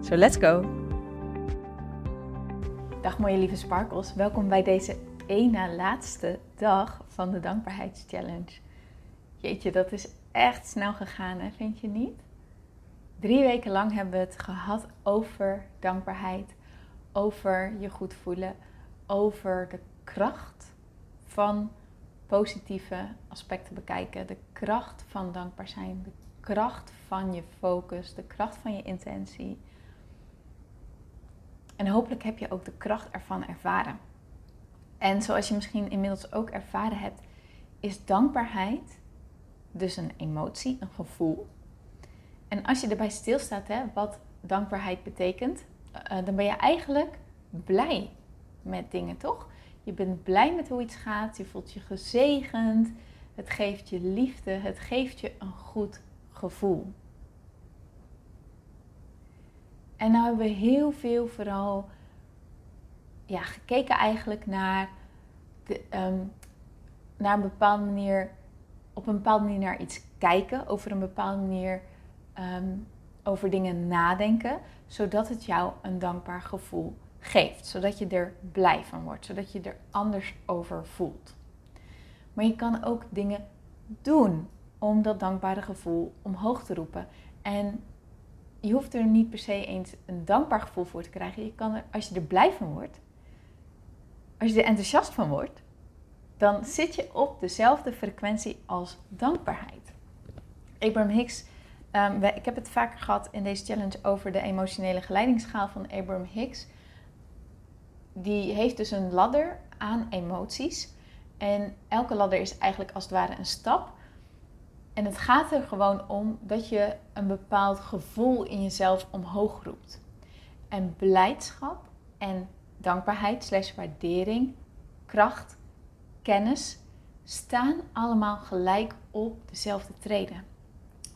So let's go! Dag mooie lieve sparkles, welkom bij deze ene laatste dag van de dankbaarheidschallenge. Jeetje, dat is echt snel gegaan, hè? vind je niet? Drie weken lang hebben we het gehad over dankbaarheid, over je goed voelen, over de kracht van positieve aspecten bekijken, de kracht van dankbaar zijn, de kracht van je focus, de kracht van je intentie. En hopelijk heb je ook de kracht ervan ervaren. En zoals je misschien inmiddels ook ervaren hebt, is dankbaarheid dus een emotie, een gevoel. En als je erbij stilstaat, hè, wat dankbaarheid betekent, uh, dan ben je eigenlijk blij met dingen, toch? Je bent blij met hoe iets gaat, je voelt je gezegend, het geeft je liefde, het geeft je een goed gevoel. En nou hebben we heel veel vooral ja, gekeken eigenlijk naar, de, ehm, naar een bepaalde manier, op een bepaalde manier naar iets kijken, over een bepaalde manier ehm, over dingen nadenken, zodat het jou een dankbaar gevoel geeft, zodat je er blij van wordt, zodat je er anders over voelt. Maar je kan ook dingen doen om dat dankbare gevoel omhoog te roepen. En je hoeft er niet per se eens een dankbaar gevoel voor te krijgen. Je kan er, als je er blij van wordt, als je er enthousiast van wordt, dan zit je op dezelfde frequentie als dankbaarheid. Abraham Hicks, um, ik heb het vaker gehad in deze challenge over de emotionele geleidingsschaal van Abraham Hicks. Die heeft dus een ladder aan emoties. En elke ladder is eigenlijk als het ware een stap. En het gaat er gewoon om dat je een bepaald gevoel in jezelf omhoog roept. En blijdschap en dankbaarheid slash waardering, kracht, kennis staan allemaal gelijk op dezelfde treden.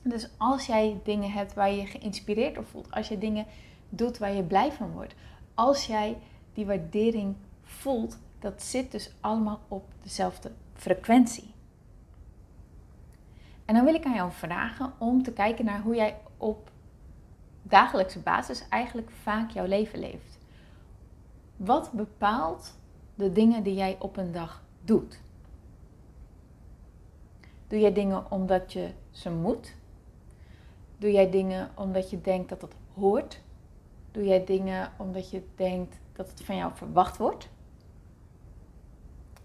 Dus als jij dingen hebt waar je je geïnspireerd door voelt, als je dingen doet waar je blij van wordt, als jij die waardering voelt, dat zit dus allemaal op dezelfde frequentie. En dan wil ik aan jou vragen om te kijken naar hoe jij op dagelijkse basis eigenlijk vaak jouw leven leeft. Wat bepaalt de dingen die jij op een dag doet? Doe jij dingen omdat je ze moet? Doe jij dingen omdat je denkt dat het hoort? Doe jij dingen omdat je denkt dat het van jou verwacht wordt?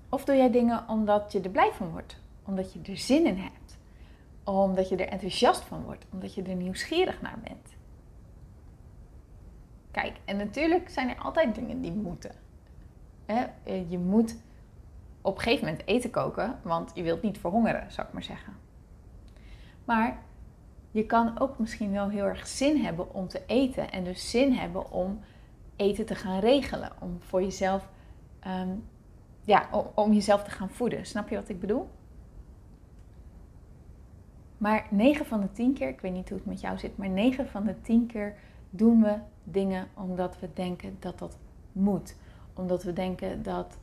Of doe jij dingen omdat je er blij van wordt? Omdat je er zin in hebt? Omdat je er enthousiast van wordt, omdat je er nieuwsgierig naar bent. Kijk, en natuurlijk zijn er altijd dingen die moeten. Eh, je moet op een gegeven moment eten koken, want je wilt niet verhongeren, zou ik maar zeggen. Maar je kan ook misschien wel heel erg zin hebben om te eten en dus zin hebben om eten te gaan regelen, om voor jezelf, ehm, ja, om, om jezelf te gaan voeden. Snap je wat ik bedoel? Maar 9 van de 10 keer, ik weet niet hoe het met jou zit, maar 9 van de 10 keer doen we dingen omdat we denken dat dat moet. Omdat we denken dat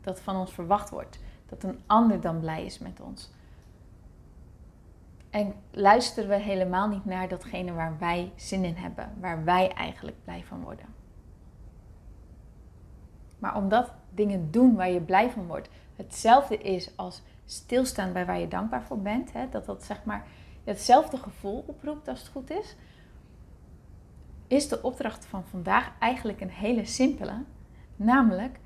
dat van ons verwacht wordt. Dat een ander dan blij is met ons. En luisteren we helemaal niet naar datgene waar wij zin in hebben, waar wij eigenlijk blij van worden. Maar omdat dingen doen waar je blij van wordt hetzelfde is als stilstaan bij waar je dankbaar voor bent. Hè? Dat dat zeg maar hetzelfde gevoel oproept als het goed is. Is de opdracht van vandaag eigenlijk een hele simpele. Namelijk,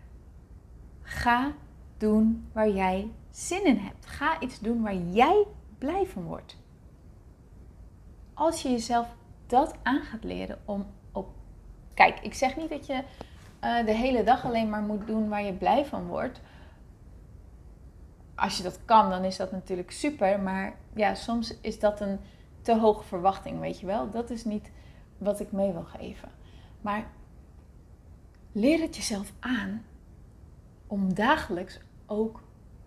ga doen waar jij zin in hebt. Ga iets doen waar jij blij van wordt. Als je jezelf dat aan gaat leren om op. Kijk, ik zeg niet dat je uh, de hele dag alleen maar moet doen waar je blij van wordt als je dat kan, dan is dat natuurlijk super. Maar ja, soms is dat een te hoge verwachting, weet je wel. Dat is niet wat ik mee wil geven. Maar leer het jezelf aan om dagelijks ook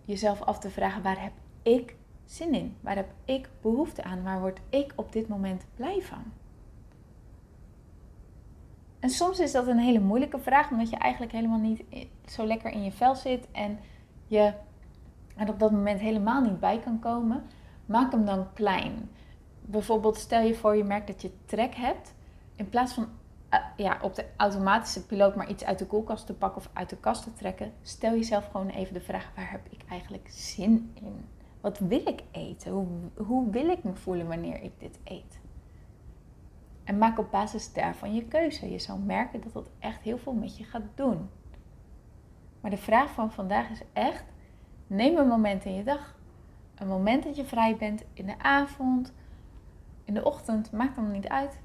jezelf af te vragen: waar heb ik zin in? Waar heb ik behoefte aan? Waar word ik op dit moment blij van? En soms is dat een hele moeilijke vraag, omdat je eigenlijk helemaal niet zo lekker in je vel zit en je er op dat moment helemaal niet bij kan komen. Maak hem dan klein. Bijvoorbeeld, stel je voor je merkt dat je trek hebt. In plaats van eh, ja, op de automatische piloot maar iets uit de koelkast te pakken of uit de kast te trekken, stel jezelf gewoon even de vraag: waar heb ik eigenlijk zin in? Wat wil ik eten? Hoe, hoe wil ik me voelen wanneer ik dit eet? En maak op basis daarvan je keuze. Je zal merken dat dat echt heel veel met je gaat doen. Maar de vraag van vandaag is echt: neem een moment in je dag. Een moment dat je vrij bent in de avond, in de ochtend, maakt dan niet uit.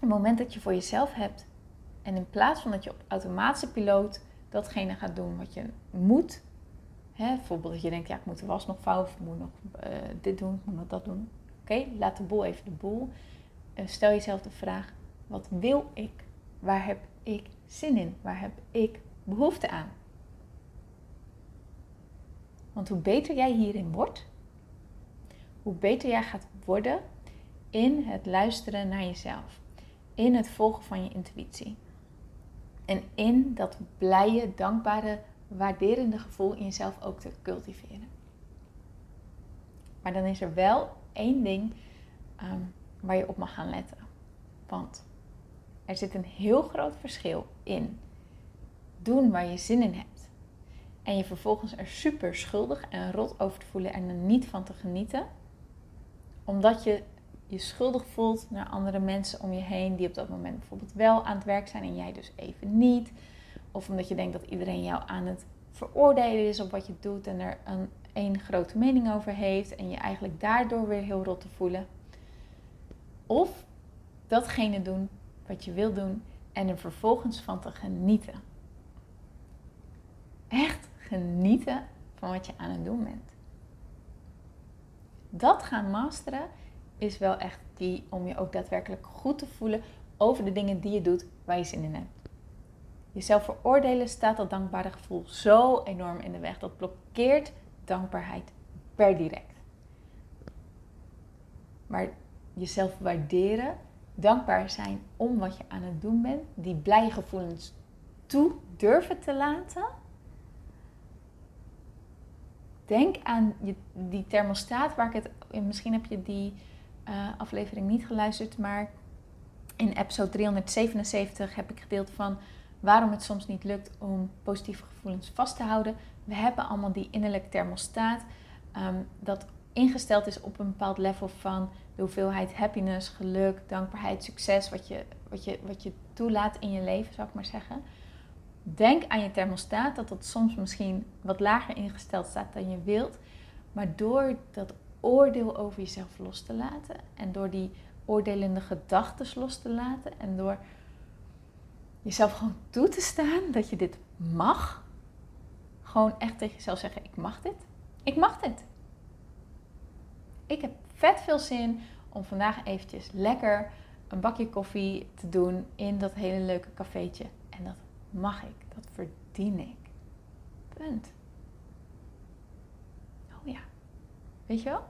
Een moment dat je voor jezelf hebt. En in plaats van dat je op automatische piloot datgene gaat doen wat je moet. Hè, bijvoorbeeld dat je denkt, ja, ik moet de was nog vouwen, ik moet nog uh, dit doen, ik moet nog dat doen. Oké, laat de boel even de boel. Uh, stel jezelf de vraag, wat wil ik? Waar heb ik zin in? Waar heb ik behoefte aan? Want hoe beter jij hierin wordt, hoe beter jij gaat worden in het luisteren naar jezelf in het volgen van je intuïtie. En in dat blije, dankbare, waarderende gevoel in jezelf ook te cultiveren. Maar dan is er wel één ding ehm, waar je op mag gaan letten. Want er zit een heel groot verschil in doen waar je zin in hebt. En je vervolgens er super schuldig en rot over te voelen en er niet van te genieten. Omdat je je schuldig voelt naar andere mensen om je heen die op dat moment bijvoorbeeld wel aan het werk zijn en jij dus even niet. Of omdat je denkt dat iedereen jou aan het veroordelen is op wat je doet en er een één grote mening over heeft en je eigenlijk daardoor weer heel rot te voelen. Of datgene doen wat je wil doen en er vervolgens van te genieten. Echt genieten van wat je aan het doen bent. Dat gaan masteren is wel echt die om je ook daadwerkelijk goed te voelen over de dingen die je doet waar je zin in hebt. Jezelf veroordelen staat dat dankbare gevoel zo enorm in de weg. Dat blokkeert dankbaarheid per direct. Maar jezelf waarderen, dankbaar zijn om wat je aan het doen bent, die blije gevoelens toe durven te laten. Denk aan die thermostaat waar ik het, misschien heb je die uh, aflevering niet geluisterd, maar in episode 377 heb ik gedeeld van waarom het soms niet lukt om positieve gevoelens vast te houden. We hebben allemaal die innerlijke thermostaat um, dat ingesteld is op een bepaald level van de hoeveelheid happiness, geluk, dankbaarheid, succes, wat je, wat je, wat je toelaat in je leven, zou ik maar zeggen. Denk aan je thermostaat, dat dat soms misschien wat lager ingesteld staat dan je wilt. Maar door dat oordeel over jezelf los te laten. En door die oordelende gedachten los te laten. En door jezelf gewoon toe te staan dat je dit mag. Gewoon echt tegen jezelf zeggen: Ik mag dit. Ik mag dit. Ik heb vet veel zin om vandaag eventjes lekker een bakje koffie te doen in dat hele leuke cafeetje. En dat mag ik. Dat verdien ik. Punt. Weet je wel?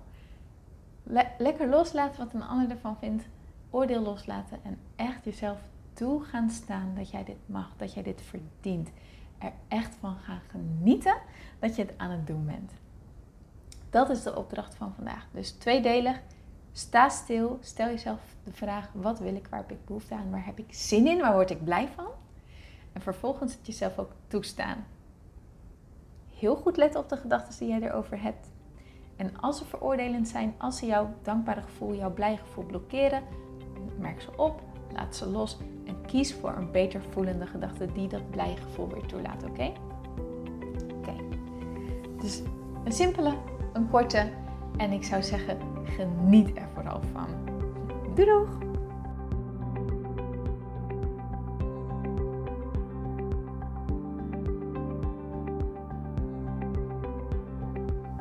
lekker loslaten wat een ander ervan vindt. Oordeel loslaten en echt jezelf toe gaan staan dat jij dit mag, dat jij dit verdient. Er echt van gaan genieten dat je het aan het doen bent. Dat is de opdracht van vandaag. Dus tweedelig. Sta stil. Stel jezelf de vraag: wat wil ik? Waar heb ik behoefte aan? Waar heb ik zin in? Waar word ik blij van? En vervolgens het jezelf ook toestaan. Heel goed letten op de gedachten die jij erover hebt. En als ze veroordelend zijn, als ze jouw dankbare gevoel, jouw blij gevoel blokkeren, merk ze op, laat ze los en kies voor een beter voelende gedachte die dat blij gevoel weer toelaat, oké? Oké. Dus een simpele, een korte en ik zou zeggen, geniet er vooral van. Doei!